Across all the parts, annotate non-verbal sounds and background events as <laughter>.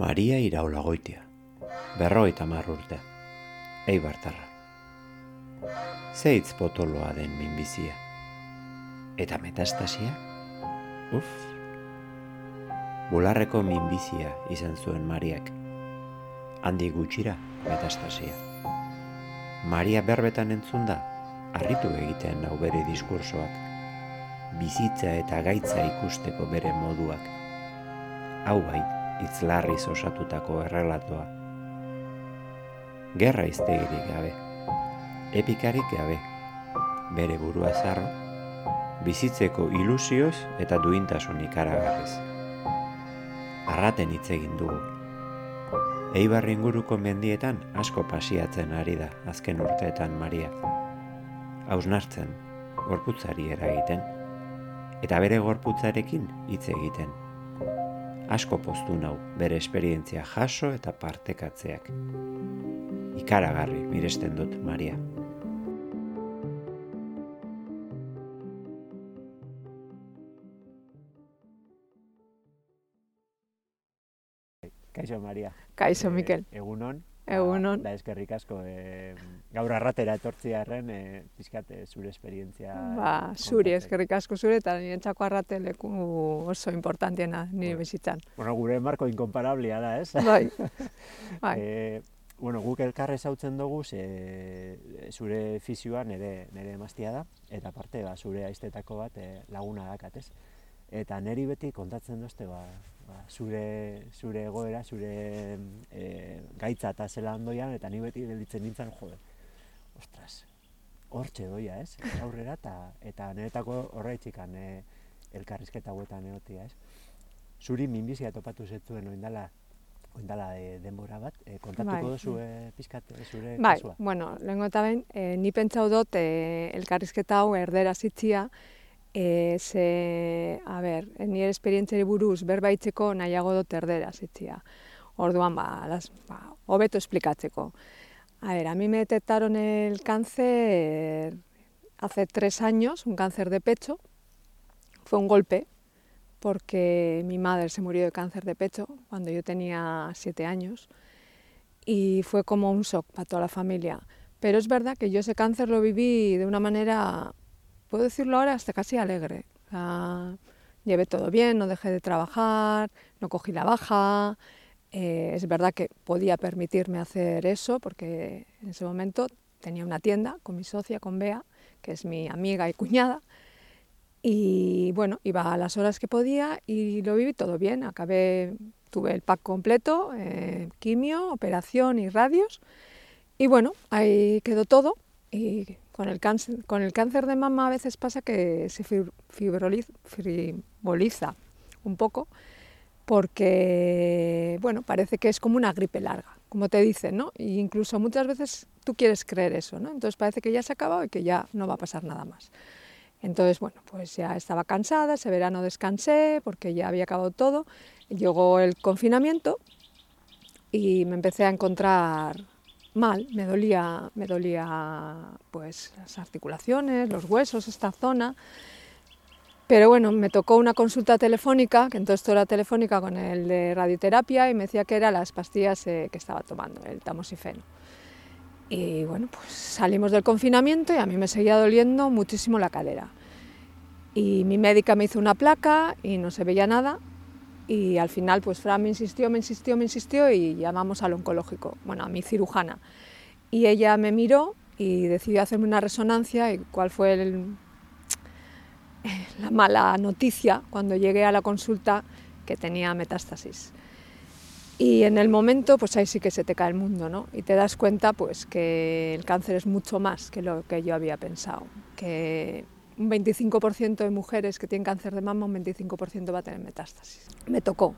Maria iraulagoitia, berroita urte, eibartarra. Zeitz potoloa den minbizia. Eta metastasia? Uf! Bularreko minbizia izan zuen Mariak. Handi gutxira metastasia. Maria berbetan entzunda, harritu egiten hau bere diskursoak. Bizitza eta gaitza ikusteko bere moduak. Hau bai, itzlarriz osatutako errelatoa. Gerra iztegirik gabe, epikarik gabe, bere burua zarro, bizitzeko ilusioz eta duintasun ikaragarriz. Arraten hitz egin dugu. Eibar inguruko mendietan asko pasiatzen ari da azken urteetan Maria. Hausnartzen, gorputzari eragiten, eta bere gorputzarekin hitz egiten asko postu nau bere esperientzia jaso eta partekatzeak. Ikaragarri miresten dut, Maria. Kaixo, Maria. Kaixo, Mikel. E, egunon. Egunon. Da eskerrik asko e, gaur arratera etortziarren e, pizkat e, zure esperientzia. Ba, zuri eskerrik asko zure eta niretzako arrate leku oso importantiena nire bueno. bizitzan. Bueno, gure marko inkomparablea da, ez? Bai. <laughs> bai. E, bueno, guk elkarre zautzen dugu ze, zure fizioa nire, nire emaztia da, eta parte ba, zure aiztetako bat e, laguna dakat, ez? Eta neri beti kontatzen duzte, ba, ba, zure, zure egoera, zure e, gaitza eta zela ondoian, eta ni beti gelditzen nintzen, jode, ostras, hortxe doia, ez? Aurrera, eta, eta niretako horreitzikan e, elkarrizketa guetan egotia, ez? Zuri minbizia topatu zetuen oindala, oindala e, denbora bat, e, kontatuko bai. duzu e, pizkat zure bai, kasua? bueno, lehenko eta behin, e, ni pentsau dut e, elkarrizketa hau erdera zitzia, E, ze, a ber, nire esperientzeri buruz berbaitzeko nahiago dut erdera zitzia. Orduan, ba, las, ba, hobeto esplikatzeko. A ver, a mí me detectaron el cáncer hace tres años, un cáncer de pecho. Fue un golpe, porque mi madre se murió de cáncer de pecho cuando yo tenía siete años. Y fue como un shock para toda la familia. Pero es verdad que yo ese cáncer lo viví de una manera puedo decirlo ahora, hasta casi alegre. llevé todo bien, no dejé de trabajar, no cogí la baja. Eh, es verdad que podía permitirme hacer eso porque en ese momento tenía una tienda con mi socia, con Bea, que es mi amiga y cuñada. Y bueno, iba a las horas que podía y lo viví todo bien. Acabé, tuve el pack completo, eh, quimio, operación y radios. Y bueno, ahí quedó todo. Y con el, cáncer, con el cáncer de mama a veces pasa que se fibroliza un poco porque, bueno, parece que es como una gripe larga, como te dicen, ¿no? E incluso muchas veces tú quieres creer eso, ¿no? Entonces parece que ya se ha acabado y que ya no va a pasar nada más. Entonces, bueno, pues ya estaba cansada, ese verano descansé porque ya había acabado todo. Llegó el confinamiento y me empecé a encontrar mal, me dolía, me dolía pues las articulaciones, los huesos, esta zona. Pero bueno, me tocó una consulta telefónica, que entonces era telefónica con el de radioterapia y me decía que eran las pastillas eh, que estaba tomando, el tamoxifeno. Y bueno, pues salimos del confinamiento y a mí me seguía doliendo muchísimo la cadera. Y mi médica me hizo una placa y no se veía nada y al final pues Fran me insistió, me insistió, me insistió y llamamos al oncológico, bueno, a mi cirujana. Y ella me miró y decidió hacerme una resonancia y cuál fue la mala noticia cuando llegué a la consulta que tenía metástasis. Y en el momento, pues ahí sí que se te cae el mundo, ¿no? Y te das cuenta, pues, que el cáncer es mucho más que lo que yo había pensado, que un 25% de mujeres que tienen cáncer de mama, un 25% va a tener metástasis. Me tocó.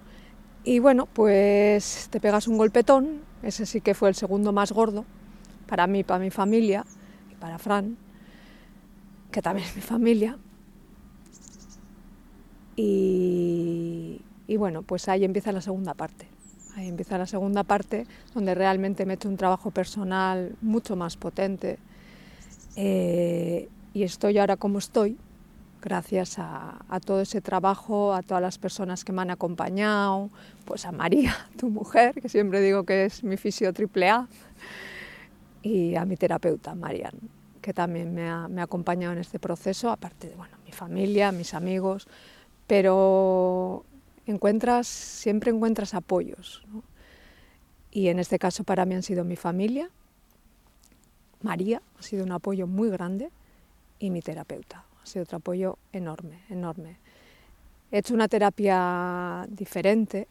Y bueno, pues te pegas un golpetón, ese sí que fue el segundo más gordo, para mí, para mi familia, y para Fran, que también es mi familia. Y, y bueno, pues ahí empieza la segunda parte. Ahí empieza la segunda parte, donde realmente me he hecho un trabajo personal mucho más potente. Eh, y estoy ahora como estoy, gracias a, todo ese trabajo, a todas las personas que me han acompañado, pues a María, <laughs> tu mujer, que siempre digo que es mi fisio triple A, y a mi terapeuta, Marian, que también me ha, acompañado en este proceso, aparte de bueno, mi familia, mis amigos, pero encuentras, siempre encuentras apoyos. Y en este caso para mí han sido mi familia, María ha sido un apoyo muy grande y mi terapeuta ha sido otro apoyo enorme, enorme. He hecho una terapia diferente,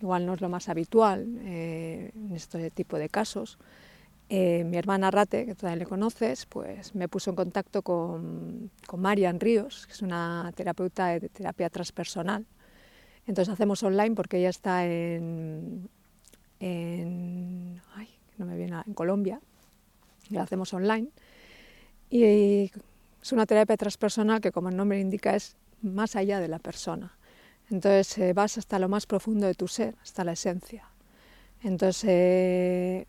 igual no es lo más habitual eh, en este tipo de casos. Eh, mi hermana Rate, que todavía le conoces, pues me puso en contacto con, con Marian Ríos, que es una terapeuta de terapia transpersonal. Entonces hacemos online porque ella está en, en, ay, no me viene, en Colombia, y la hacemos online. Y es una terapia transpersonal que, como el nombre indica, es más allá de la persona. Entonces eh, vas hasta lo más profundo de tu ser, hasta la esencia. Entonces eh,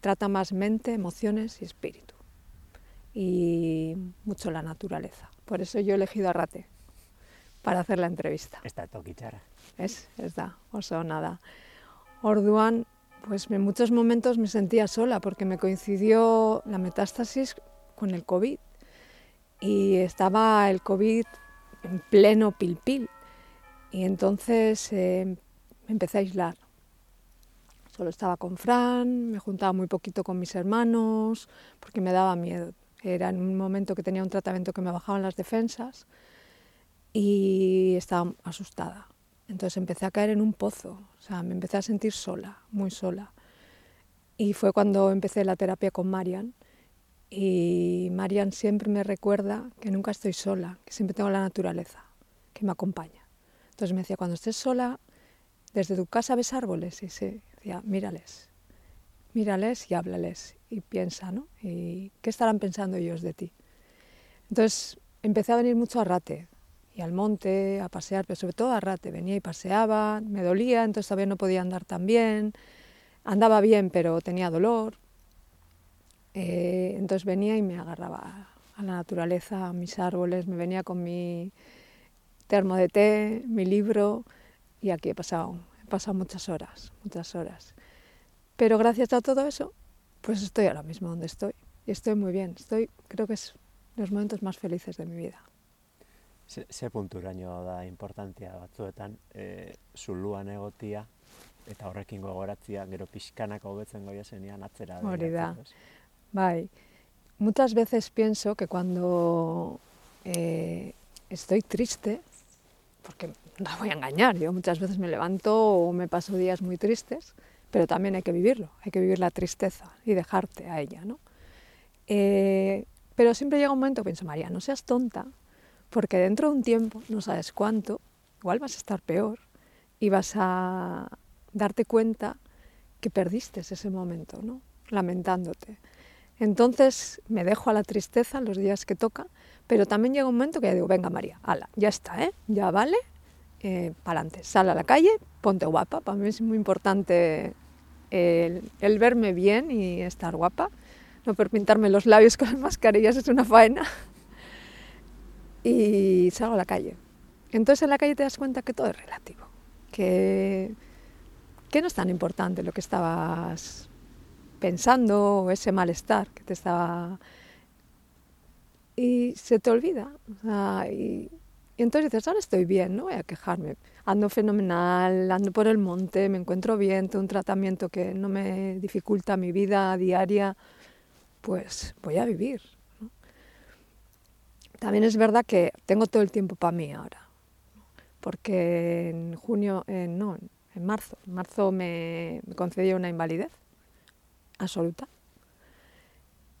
trata más mente, emociones y espíritu. Y mucho la naturaleza. Por eso yo he elegido a Rate para hacer la entrevista. Está toquichara. Es, es da, oso nada. Orduan, pues en muchos momentos me sentía sola porque me coincidió la metástasis con el COVID y estaba el COVID en pleno pilpil y entonces eh, me empecé a aislar. Solo estaba con Fran, me juntaba muy poquito con mis hermanos porque me daba miedo. Era en un momento que tenía un tratamiento que me bajaban las defensas y estaba asustada. Entonces empecé a caer en un pozo, o sea, me empecé a sentir sola, muy sola. Y fue cuando empecé la terapia con Marian. Y Marian siempre me recuerda que nunca estoy sola, que siempre tengo la naturaleza que me acompaña. Entonces me decía, cuando estés sola, desde tu casa ves árboles. Y se decía, mírales, mírales y háblales y piensa, ¿no? ¿Y qué estarán pensando ellos de ti? Entonces empecé a venir mucho a Rate, y al monte a pasear, pero sobre todo a rate, venía y paseaba, me dolía, entonces todavía no podía andar tan bien, andaba bien pero tenía dolor, eh, entonces venía y me agarraba a la naturaleza, a mis árboles, me venía con mi termo de té, mi libro y aquí he pasado, he pasado muchas horas, muchas horas. Pero gracias a todo eso, pues estoy ahora mismo donde estoy y estoy muy bien, estoy, creo que es los momentos más felices de mi vida. Ze, ze punturaino da importantia batzuetan, e, zuluan egotia, eta horrekin gogoratzia, gero pixkanak hobetzen goia zenian atzera. Hori da. Bai, muchas veces pienso que cuando eh, estoy triste, porque no voy a engañar, yo muchas veces me levanto o me paso días muy tristes, pero también hay que vivirlo, hay que vivir la tristeza y dejarte a ella, ¿no? Eh, pero siempre llega un momento que pienso, María, no seas tonta, porque dentro de un tiempo, no sabes cuánto, igual vas a estar peor y vas a darte cuenta que perdiste ese momento, ¿no? lamentándote. Entonces me dejo a la tristeza los días que toca, pero también llega un momento que ya digo, venga María, ala, ya está, ¿eh? ya vale, eh, para adelante, sal a la calle, ponte guapa. Para mí es muy importante el, verme bien y estar guapa. No por pintarme los labios con las mascarillas es una faena y salgo a la calle. Entonces en la calle te das cuenta que todo es relativo, que, que no es tan importante lo que estabas pensando ese malestar que te estaba... Y se te olvida. y, entonces dices, ahora estoy bien, no voy a quejarme. Ando fenomenal, ando por el monte, me encuentro bien, tengo un tratamiento que no me dificulta mi vida diaria, pues voy a vivir. También es verdad que tengo todo el tiempo para mí ahora, porque en junio, no, en marzo, en marzo me concedió una invalidez absoluta.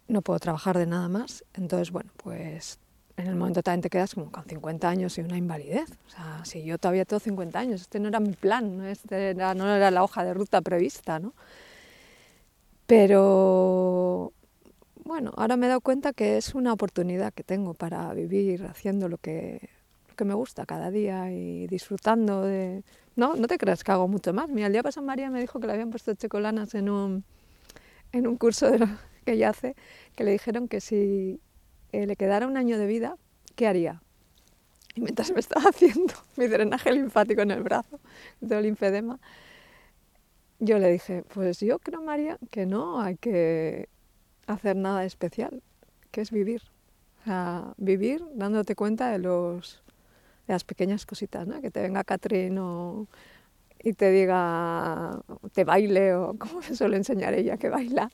No puedo trabajar de nada más, entonces, bueno, pues en el momento también te quedas como con 50 años y una invalidez. O sea, si yo todavía tengo 50 años, este no era mi plan, este no era la hoja de ruta prevista, ¿no? Pero bueno, ahora me he dado cuenta que es una oportunidad que tengo para vivir haciendo lo que, que me gusta cada día y disfrutando de... No, no te creas que hago mucho más. Mira, el día pasado María me dijo que le habían puesto chocolanas en un, en un curso de lo que ella hace, que le dijeron que si eh, le quedara un año de vida, ¿qué haría? Y mientras me estaba <laughs> haciendo mi drenaje linfático en el brazo, de linfedema, yo le dije, pues yo creo, María, que no hay que hacer nada especial, que es vivir. O sea, vivir dándote cuenta de, los, de las pequeñas cositas, ¿no? Que te venga Catrín o, y te diga, te baile, o <laughs> como me suele enseñar ella que baila.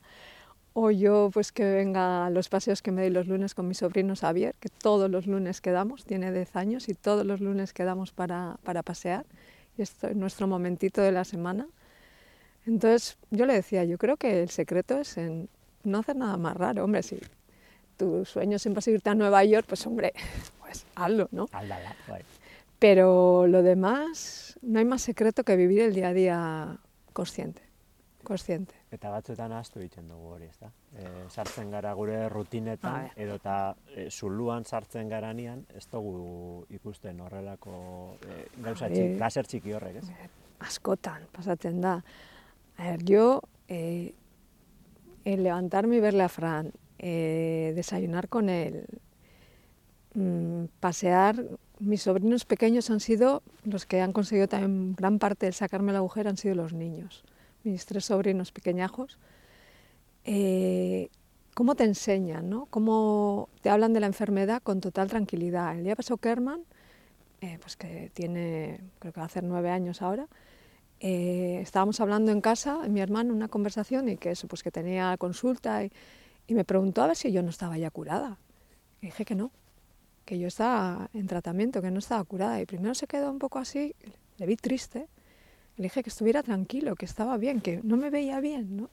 O yo, pues que venga a los paseos que me doy los lunes con mi sobrino Xavier, que todos los lunes quedamos, tiene 10 años y todos los lunes quedamos para, para pasear. Y esto es nuestro momentito de la semana. Entonces yo le decía, yo creo que el secreto es en no hacer nada más raro. Hombre, si tu sueño siempre es irte a Nueva York, pues hombre, <laughs> pues hazlo, ¿no? Pero lo demás, no hay más secreto que vivir el día a día consciente. Consciente. Eta batzuetan ahaztu egiten dugu hori, ezta? E, sartzen gara gure rutinetan, ah, edo eta e, zuluan sartzen garanian, ez dugu ikusten horrelako e, gauza txiki, laser txiki horrek, ez? Askotan, pasatzen da. A ver, yo, eh, el levantarme y verle a Fran, eh, desayunar con él, mmm, pasear, mis sobrinos pequeños han sido los que han conseguido también gran parte de sacarme la agujero, han sido los niños, mis tres sobrinos pequeñajos. Eh, ¿Cómo te enseñan? ¿no? ¿Cómo te hablan de la enfermedad con total tranquilidad? El día pasó Kerman, eh, pues que tiene, creo que va a hacer nueve años ahora, eh, estábamos hablando en casa, mi hermano, una conversación y que eso, pues que tenía consulta y, me preguntó a ver si yo no estaba ya curada. Y dije que no, que yo estaba en tratamiento, que no estaba curada. Y primero se quedó un poco así, le vi triste. Le dije que estuviera tranquilo, que estaba bien, que no me veía bien, ¿no?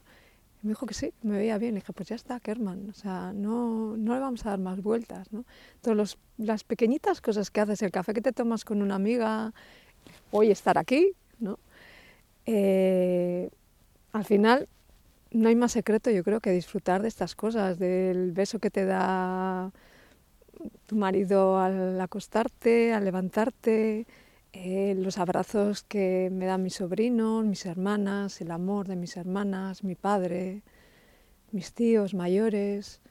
Me dijo que sí, me veía bien. Le dije, pues ya está, Kerman, o sea, no, no le vamos a dar más vueltas, ¿no? Las pequeñitas cosas que haces, el café que te tomas con una amiga, hoy estar aquí, ¿no? Eh, al final no hay más secreto, yo creo, que disfrutar de estas cosas, del beso que te da tu marido al acostarte, al levantarte, eh, los abrazos que me dan mis sobrinos, mis hermanas, el amor de mis hermanas, mi padre, mis tíos mayores.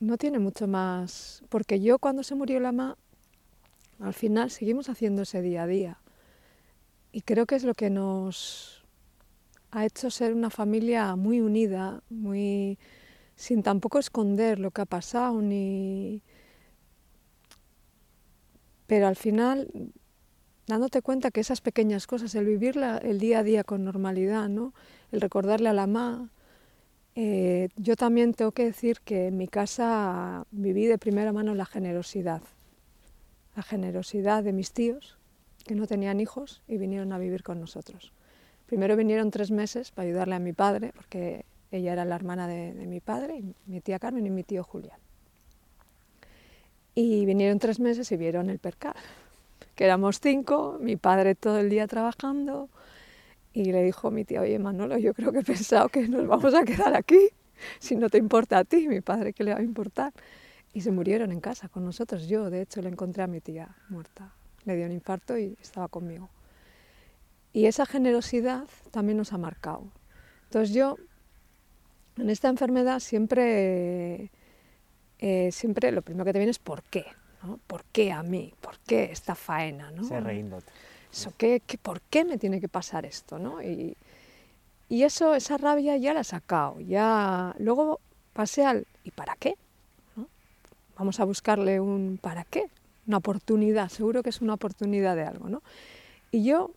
No tiene mucho más, porque yo cuando se murió la mamá, al final seguimos haciendo ese día a día. Y creo que es lo que nos ha hecho ser una familia muy unida, muy sin tampoco esconder lo que ha pasado ni pero al final dándote cuenta que esas pequeñas cosas, el vivir el día a día con normalidad, ¿no? el recordarle a la mamá. Eh, yo también tengo que decir que en mi casa viví de primera mano la generosidad, la generosidad de mis tíos, que no tenían hijos y vinieron a vivir con nosotros. Primero vinieron tres meses para ayudarle a mi padre, porque ella era la hermana de, mi padre, y mi tía Carmen y mi tío Julián. Y vinieron tres meses y vieron el percal, que éramos cinco, mi padre todo el día trabajando, y le dijo mi tía, oye Manolo, yo creo que he pensado que nos vamos a quedar aquí, si no te importa a ti, mi padre, ¿qué le va a importar? Y se murieron en casa con nosotros. Yo, de hecho, le encontré a mi tía muerta le dio un infarto y estaba conmigo. Y esa generosidad también nos ha marcado. Entonces yo, en esta enfermedad siempre, eh, siempre lo primero que te viene es ¿por qué? ¿no? ¿Por qué a mí? ¿Por qué esta faena? ¿no? Se Eso, ¿qué, qué, por qué me tiene que pasar esto? ¿no? Y, y eso, esa rabia ya la he sacado. Ya, luego pasé al ¿y para qué? ¿no? Vamos a buscarle un ¿para qué? una oportunidad, seguro que es una oportunidad de algo, ¿no? Y yo,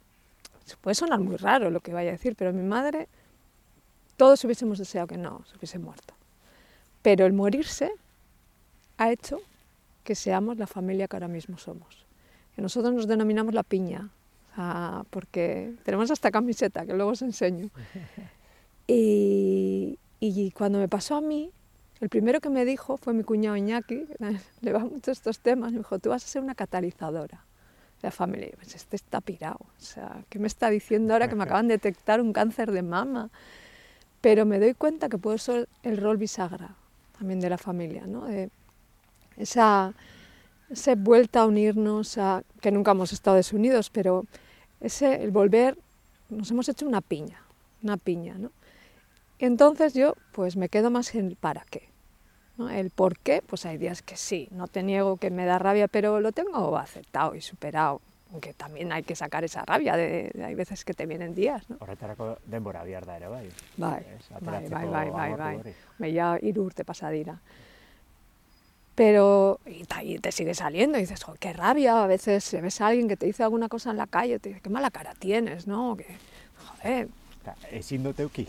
puede sonar muy raro lo que vaya a decir, pero mi madre, todos hubiésemos deseado que no, se hubiese muerto. Pero el morirse ha hecho que seamos la familia que ahora mismo somos. Que nosotros nos denominamos la piña, porque tenemos hasta camiseta, que luego os enseño. <laughs> Y, y cuando me pasó a mí, el primero que me dijo fue mi cuñado Iñaki, <laughs> le va mucho estos temas, me dijo, tú vas a ser una catalizadora de la familia. Y yo este está pirado, o sea, ¿qué me está diciendo ahora que me <laughs> acaban de detectar un cáncer de mama? Pero me doy cuenta que puedo ser el rol bisagra también de la familia, ¿no? De esa, esa vuelta a unirnos, a, que nunca hemos estado desunidos, pero ese, el volver, nos hemos hecho una piña, una piña, ¿no? Entonces yo pues me quedo más en el para qué. ¿no? El por qué, pues hay días que sí, no te niego que me da rabia, pero lo tengo aceptado y superado. Aunque también hay que sacar esa rabia, de, de hay veces que te vienen días, ¿no? Horretarako denbora behar da ere, bai. Bai, bai, bai, bai, bai, bai. hori. Me ya hiru urte pasa dira. Pero, y te sigue saliendo, y dices, "Jo, qué rabia, a veces ves a alguien que te dice alguna cosa en la calle, te dice, qué mala cara tienes, ¿no? Que, joder, Eta, ezin dut euki.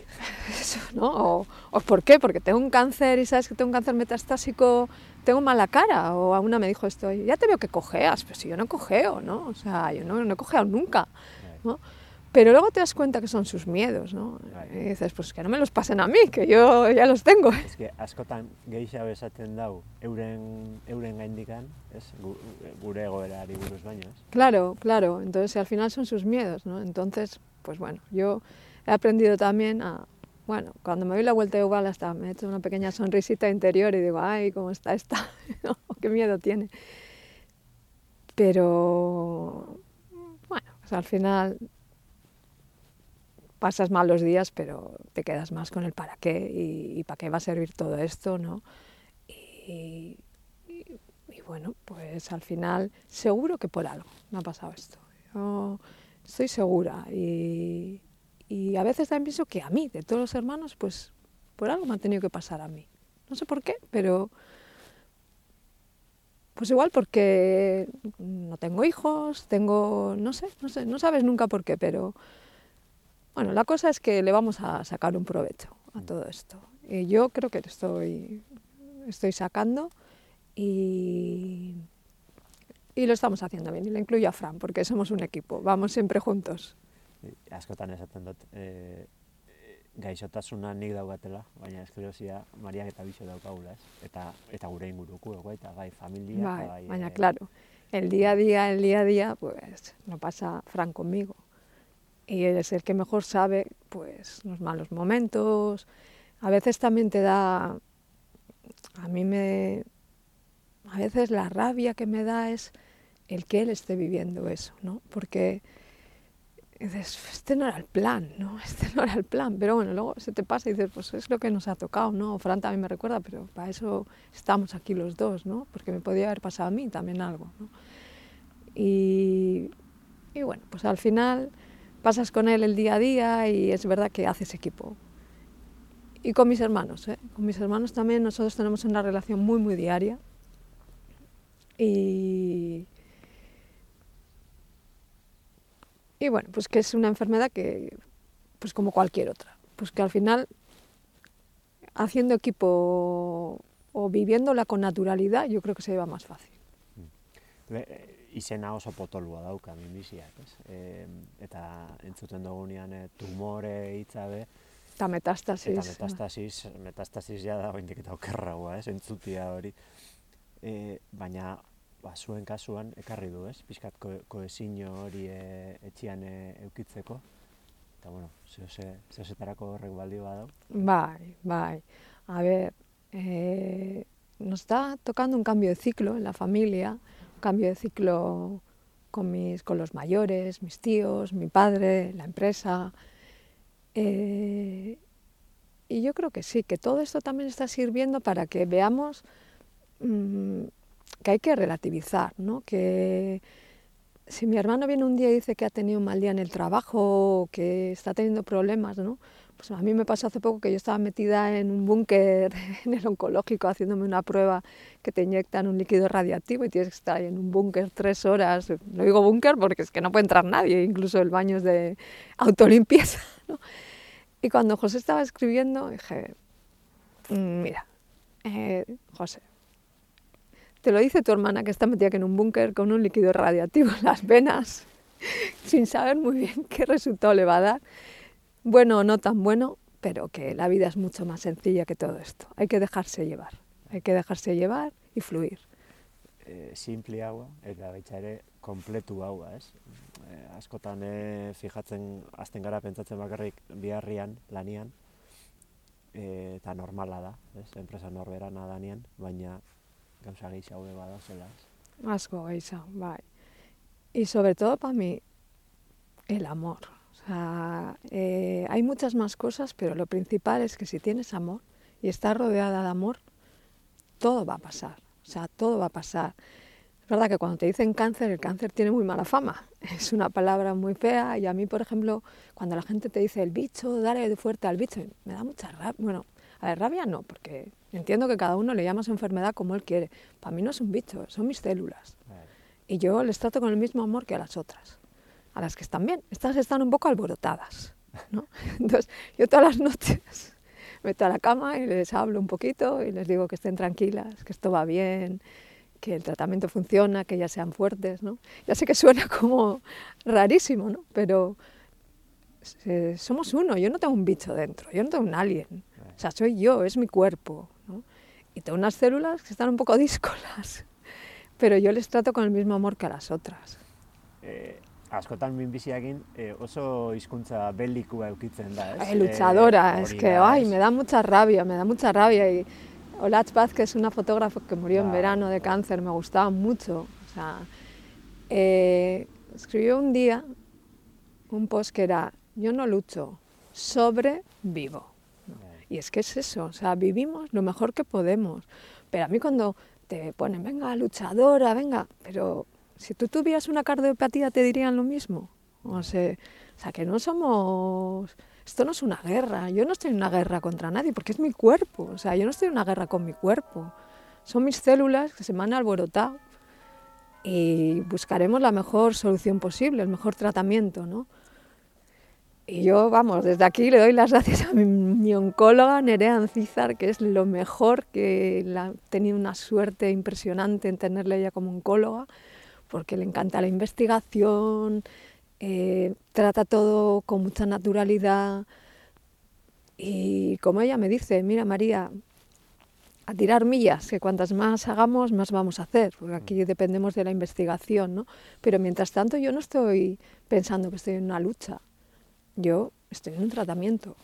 eso, ¿no? O, o ¿por qué? Porque tengo un cáncer y sabes que tengo un cáncer metastásico, tengo mala cara. O a una me dijo esto, ya te veo que cojeas, pero si yo no cojeo, ¿no? O sea, yo no, no he cojeado nunca. ¿no? Pero luego te das cuenta que son sus miedos, ¿no? Y dices, pues que no me los pasen a mí, que yo ya los tengo. Ez que askotan gehiago esaten dau euren, euren gaindikan, ez? Gu- Gure egoerari buruz baino? Claro, claro. Entonces, al final son sus miedos, ¿no? Entonces, pues bueno, yo he aprendido también a, bueno, cuando me doy la vuelta igual hasta me he hecho una pequeña sonrisita interior y digo, ay, ¿cómo está esta? <laughs> ¿Qué miedo tiene? Pero, bueno, pues al final pasas malos días, pero te quedas más con el para qué y, y para qué va a servir todo esto, ¿no? Y, y- y bueno, pues al final seguro que por algo me ha pasado esto. Yo estoy segura y, y a veces también pienso que a mí, de todos los hermanos, pues por algo me ha tenido que pasar a mí. No sé por qué, pero pues igual porque no tengo hijos, tengo, no sé, no sé, no sabes nunca por qué, pero bueno, la cosa es que le vamos a sacar un provecho a todo esto. Y yo creo que estoy, estoy sacando y, y lo estamos haciendo bien. Y le incluyo a Fran, porque somos un equipo, vamos siempre juntos. E, Askotan esaten dut, e, e, gaixotasuna nik daugatela, baina esklerosia Mariak eta biso daukagula, ez? Eta, eta gure inguruko, eta bai familia, Bai, bai... baina eh, claro, el día a día, el día a día, pues lo pasa Fran conmigo. Y él es el que mejor sabe, pues, los malos momentos. A veces también te da, a mí me, a veces la rabia que me da es el que él esté viviendo eso, ¿no? Porque dices, este no era el plan, ¿no? <laughs> Este no era el plan. Pero bueno, luego se te pasa y dices, pues es lo que nos ha tocado, ¿no? Fran también me recuerda, pero para eso estamos aquí los dos, ¿no? Porque me podía haber pasado a mí también algo. Y, y bueno, pues al final pasas con él el día a día y es verdad que haces equipo. Y con mis hermanos, ¿eh? Con mis hermanos también nosotros tenemos una relación muy, muy diaria. Y, y bueno, pues que es una enfermedad que, pues como cualquier otra, pues que al final, haciendo equipo o viviéndola con naturalidad, yo creo que se lleva más fácil. Le, e, izena oso potolua dauka minbiziak, ez? E, eta entzuten dugunean e, tumore hitza be, Eta metastasis. eta metastasis, metastasis ja da oraindik eta okerragoa, ez? Entzutia hori. E, baina ba, zuen kasuan ekarri du, ez? Pixkat ko, koezinio hori e, etxian e, eukitzeko. Eta bueno, zehose, zehosetarako horrek baldio badau. Bai, bai. A ver, eh, nos está tocando un cambio de ciclo en la familia, un cambio de ciclo con, mis, con los mayores, mis tíos, mi padre, la empresa. Eh, y yo creo que sí, que todo esto también está sirviendo para que veamos mm, que hay que relativizar, ¿no? Que si mi hermano viene un día y dice que ha tenido un mal día en el trabajo que está teniendo problemas, ¿no? Pues a mí me pasó hace poco que yo estaba metida en un búnker <laughs> en el oncológico haciéndome una prueba que te inyectan un líquido radiactivo y tienes que estar ahí en un búnker tres horas. No digo búnker porque es que no puede entrar nadie, incluso el baño es de <laughs> autolimpieza. ¿no? Y cuando José estaba escribiendo dije, "Mm, mira, eh, José, te lo dice tu hermana que está metida en un búnker con un líquido radiactivo en las venas, <laughs> sin saber muy bien qué resultado le va a dar bueno o no tan bueno, pero que la vida es mucho más sencilla que todo esto. Hay que dejarse llevar, hay que dejarse llevar y fluir. e, simple haua, eta baita ere kompletu haua, ez? E, askotan e, fijatzen, azten gara pentsatzen bakarrik biharrian, lanian, e, eta normala da, ez? Enpresa norberana danean, baina gauza gehiago be bada zela, ez? Asko gehiago, bai. Y sobre todo para mí, el amor. O sea, eh, hay muchas más cosas, pero lo principal es que si tienes amor y estás rodeada de amor, todo va a pasar, o sea, todo va a pasar. Es verdad que cuando te dicen cáncer, el cáncer tiene muy mala fama, <laughs> es una palabra muy fea y a mí, por ejemplo, cuando la gente te dice el bicho, dale de fuerte al bicho, me da mucha rabia, bueno, a ver, rabia no, porque entiendo que cada uno le llama a su enfermedad como él quiere. Para mí no es un bicho, son mis células. Y yo les trato con el mismo amor que a las otras, a las que están bien. Estas están un poco alborotadas, ¿no? <laughs> Entonces, yo todas las noches <laughs> meto a la cama y les hablo un poquito y les digo que estén tranquilas, que esto va bien, que el tratamiento funciona, que ya sean fuertes, ¿no? Ya sé que suena <laughs> como rarísimo, ¿no? Pero eh, somos uno, yo no tengo un bicho dentro, yo no tengo un alien, o sea, soy yo, es mi cuerpo. Y tengo unas células que están un poco <laughs> díscolas, pero yo les trato con el mismo amor que a las otras. Eh, askotan minbiziakin eh, oso hizkuntza belikua eukitzen da, ¿es? Ay, luchadora, eh, es que, ay, me da mucha rabia, me da mucha rabia. Y Olatz Paz, que es una fotógrafa que murió en verano de cáncer, me gustaba mucho. O sea, eh, escribió un día un post que era, yo no lucho, sobrevivo. Y es que es eso, o sea, vivimos lo mejor que podemos. Pero a mí cuando te ponen, venga, luchadora, venga, pero si tú tuvieras una cardiopatía te dirían lo mismo. O sea, o sea, que no somos... Esto no es una guerra, yo no estoy en una guerra contra nadie, porque es mi cuerpo, o sea, yo no estoy en una guerra con mi cuerpo. Son mis células que se me han alborotado y buscaremos la mejor solución posible, el mejor tratamiento, ¿no? Y yo, vamos, desde aquí le doy las gracias a mi, oncóloga Nerea Ancizar, que es lo mejor, que ha tenido una suerte impresionante en tenerla ella como oncóloga, porque le encanta la investigación, eh, trata todo con mucha naturalidad. Y como ella me dice, mira María, a tirar millas, que cuantas más hagamos, más vamos a hacer, porque aquí dependemos de la investigación, ¿no? Pero mientras tanto yo no estoy pensando que estoy en una lucha, yo estoy en un tratamiento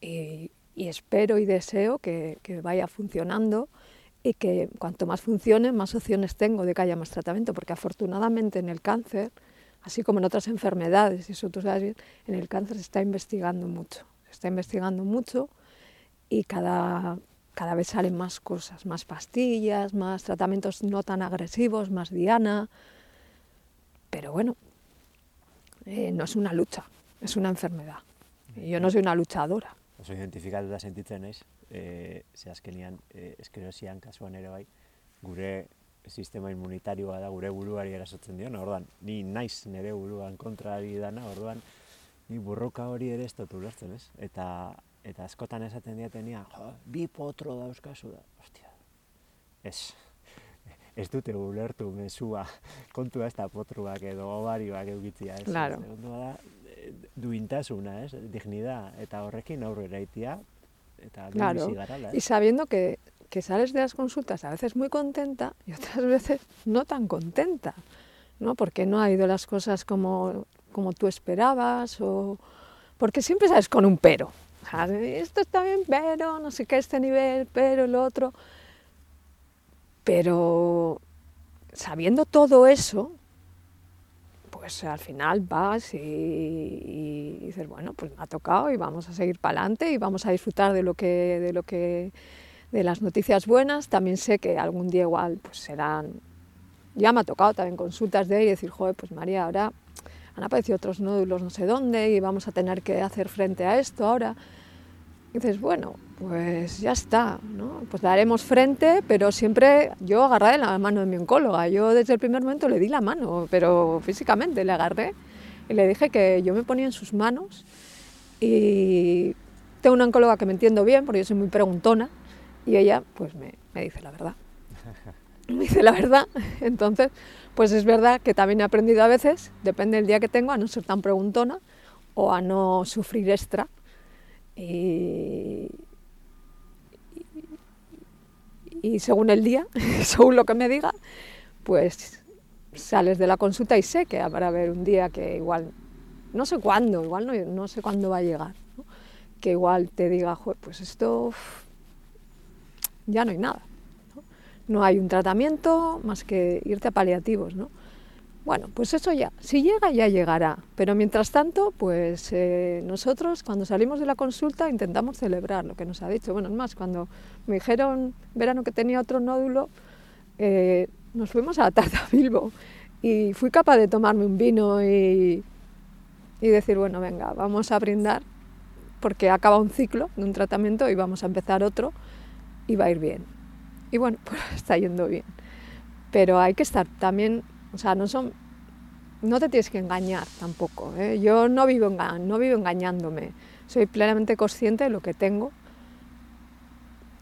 y, espero y deseo que, vaya funcionando y que cuanto más funcione, más opciones tengo de que haya más tratamiento, porque afortunadamente en el cáncer, así como en otras enfermedades, y eso tú sabes en el cáncer se está investigando mucho, se está investigando mucho y cada, cada vez salen más cosas, más pastillas, más tratamientos no tan agresivos, más diana, pero bueno, eh, no es una lucha, es una enfermedad. Yo no soy una luchadora. Oso identifikatuta sentitzen naiz, e, ze azkenian e, eskerosian kasuan ere bai, gure sistema inmunitarioa da gure buruari erasotzen diona, orduan, ni naiz nire buruan kontrari dana, orduan, ni burroka hori ere ez dut ulertzen, ez? Eta, eta askotan esaten diatenia, jo, bi potro dauzkazu da, ostia, ez, ez dute ulertu mesua kontua ez da potruak edo ovarioak eukitzia, ez? Claro. da, duintasuna, ¿es? dignidad, eta horrekin aurrera itia, eta claro. garala, ¿eh? Y sabiendo que, que sales de las consultas a veces muy contenta y otras <laughs> veces no tan contenta, ¿no? Porque no ha ido las cosas como, como tú esperabas o... Porque siempre sabes con un pero. Esto está bien, pero no sé qué, este nivel, pero el otro. Pero sabiendo todo eso, pues al final vas y, dices, bueno, pues me ha tocado y vamos a seguir para adelante y vamos a disfrutar de lo que, de lo que, de las noticias buenas. También sé que algún día igual pues serán, ya me ha tocado también consultas de y decir, joder, pues María, ahora han aparecido otros nódulos no sé dónde y vamos a tener que hacer frente a esto ahora. Dices, bueno, pues ya está, ¿no? Pues daremos frente, pero siempre yo agarré la mano de mi oncóloga. Yo desde el primer momento le di la mano, pero físicamente le agarré y le dije que yo me ponía en sus manos y tengo una oncóloga que me entiendo bien, porque yo soy muy preguntona, y ella pues me, me dice la verdad. <laughs> Me dice la verdad. Entonces, pues es verdad que también he aprendido a veces, depende del día que tengo, a no ser tan preguntona o a no sufrir extra. Y, y según el día, <laughs> según lo que me diga, pues sales de la consulta y sé que habrá haber un día que igual, no sé cuándo, igual no, no sé cuándo va a llegar, que igual te diga, pues esto ya no hay nada. ¿no? hay un tratamiento más que irte a paliativos, ¿no? Bueno, pues eso ya, si llega, ya llegará. Pero mientras tanto, pues eh, nosotros cuando salimos de la consulta intentamos celebrar lo que nos ha dicho. Bueno, es más, cuando me dijeron verano que tenía otro nódulo, eh, nos fuimos a la tarde a <laughs> Bilbo y fui capaz de tomarme un vino y, y decir, bueno, venga, vamos a brindar porque acaba un ciclo de un tratamiento y vamos a empezar otro y va a ir bien. Y bueno, <laughs> pues está yendo bien. Pero hay que estar también o sea, no son, no te tienes que engañar tampoco. ¿eh? Yo no vivo, no vivo engañándome. Soy plenamente consciente de lo que tengo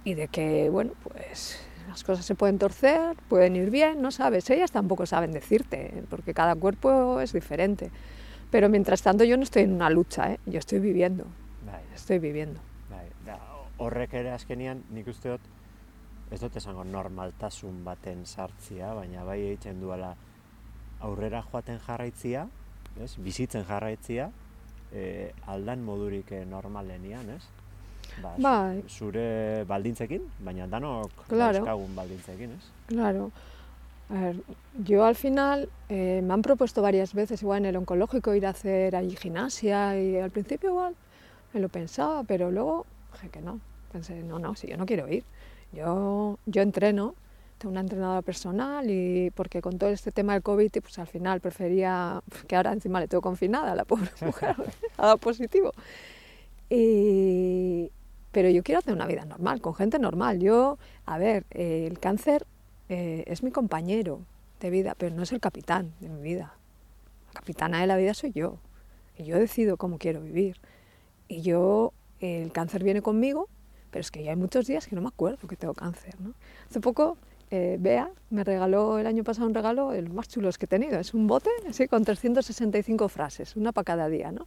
y de que, bueno, pues las cosas se pueden torcer, pueden ir bien, no sabes. Ellas tampoco saben decirte, porque cada cuerpo es diferente. Pero mientras tanto yo no estoy en una lucha, ¿eh? yo estoy viviendo. Estoy viviendo. Bai, da, horrek ere azkenian nik uste dut ez dut esango normaltasun baten sartzia, baina bai egiten duela aurrera joaten jarraitzia, ez? bizitzen jarraitzia, e, aldan modurik eh, normalenian, ez? Ba, bai. Zure baldintzekin, baina danok claro. baldintzekin, ez? Claro. A ver, yo al final eh, me han propuesto varias veces igual en el oncológico ir a hacer allí gimnasia y al principio igual me lo pensaba, pero luego dije que no. Pensé, no, no, si yo no quiero ir. Yo, yo entreno, una entrenadora personal y porque con todo este tema del COVID, pues al final prefería, que ahora encima le tengo confinada la pobre <laughs> mujer, ha dado positivo. Y, pero yo quiero hacer una vida normal, con gente normal. Yo, a ver, el cáncer eh, es mi compañero de vida, pero no es el capitán de mi vida. La capitana de la vida soy yo. Y yo decido cómo quiero vivir. Y yo, el cáncer viene conmigo, pero es que ya hay muchos días que no me acuerdo que tengo cáncer. ¿no? Hace poco eh, Bea me regaló el año pasado un regalo, el más chulo que he tenido. Es un bote así con 365 frases, una para cada día. ¿no?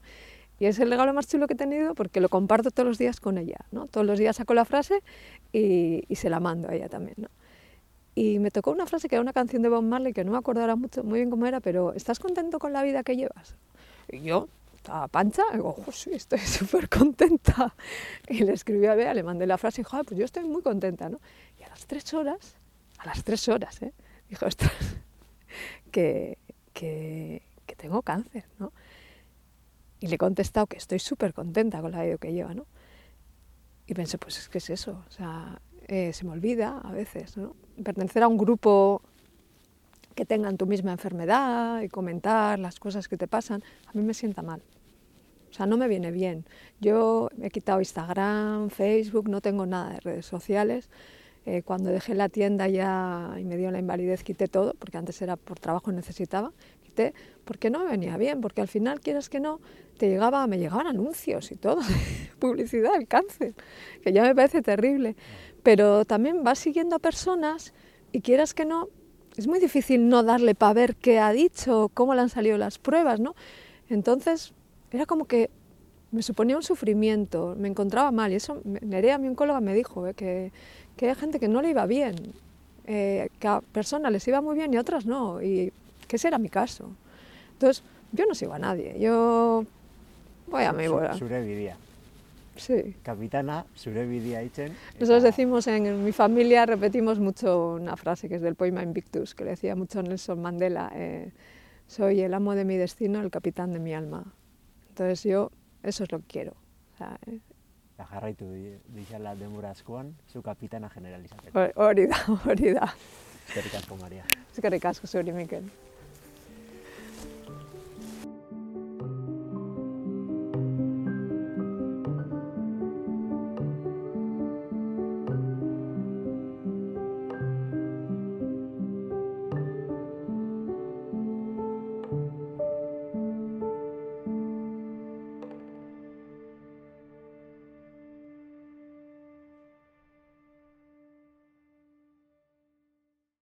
Y es el regalo más chulo que he tenido porque lo comparto todos los días con ella. ¿no? Todos los días saco la frase y, se la mando a ella también. ¿no? Y me tocó una frase que era una canción de Bob Marley que no me acuerdo ahora mucho, muy bien cómo era, pero ¿estás contento con la vida que llevas? Y yo estaba pancha, digo, oh, sí, estoy <laughs> súper contenta. Y le escribí a Bea, le mandé la frase y dijo, pues yo estoy muy contenta. ¿no? Y a las tres horas a las tres horas, ¿eh? Dijo, ostras, que, que, que, tengo cáncer, ¿no? Y le he contestado que estoy súper contenta con la vida que lleva, ¿no? Y pensé, pues es que es eso, o sea, eh, se me olvida a veces, ¿no? Pertenecer a un grupo que tengan tu misma enfermedad y comentar las cosas que te pasan, a mí me sienta mal. O sea, no me viene bien. Yo he quitado Instagram, Facebook, no tengo nada de redes sociales eh, cuando dejé la tienda ya y me dio la invalidez, quité todo, porque antes era por trabajo necesitaba, quité, porque no me venía bien, porque al final, quieras que no, te llegaba, me llegaban anuncios y todo, <laughs> publicidad del cáncer, que ya me parece terrible. Pero también vas siguiendo a personas y quieras que no, es muy difícil no darle para ver qué ha dicho, cómo le han salido las pruebas, ¿no? Entonces, era como que me suponía un sufrimiento, me encontraba mal. Y eso, Nerea, mi oncóloga, me dijo ¿eh? que, que hay gente que no le iba bien, eh, que a personas les iba muy bien y a otras no, y que ese era mi caso. Entonces, yo no sigo a nadie, yo voy a mi bola. Zure Sí. Capitana, zure bidea Nosotros decimos en, mi familia, repetimos mucho una frase que es del poema Invictus, que le decía mucho Nelson Mandela, eh, soy el amo de mi destino, el capitán de mi alma. Entonces yo, eso es lo que quiero. O sea, eh, eta jarraitu dixala demura askoan, zu kapitana generalizateko. Hori da, <laughs> hori da. Eskerrik asko, Maria. Eskerrik asko, zuri, Mikel.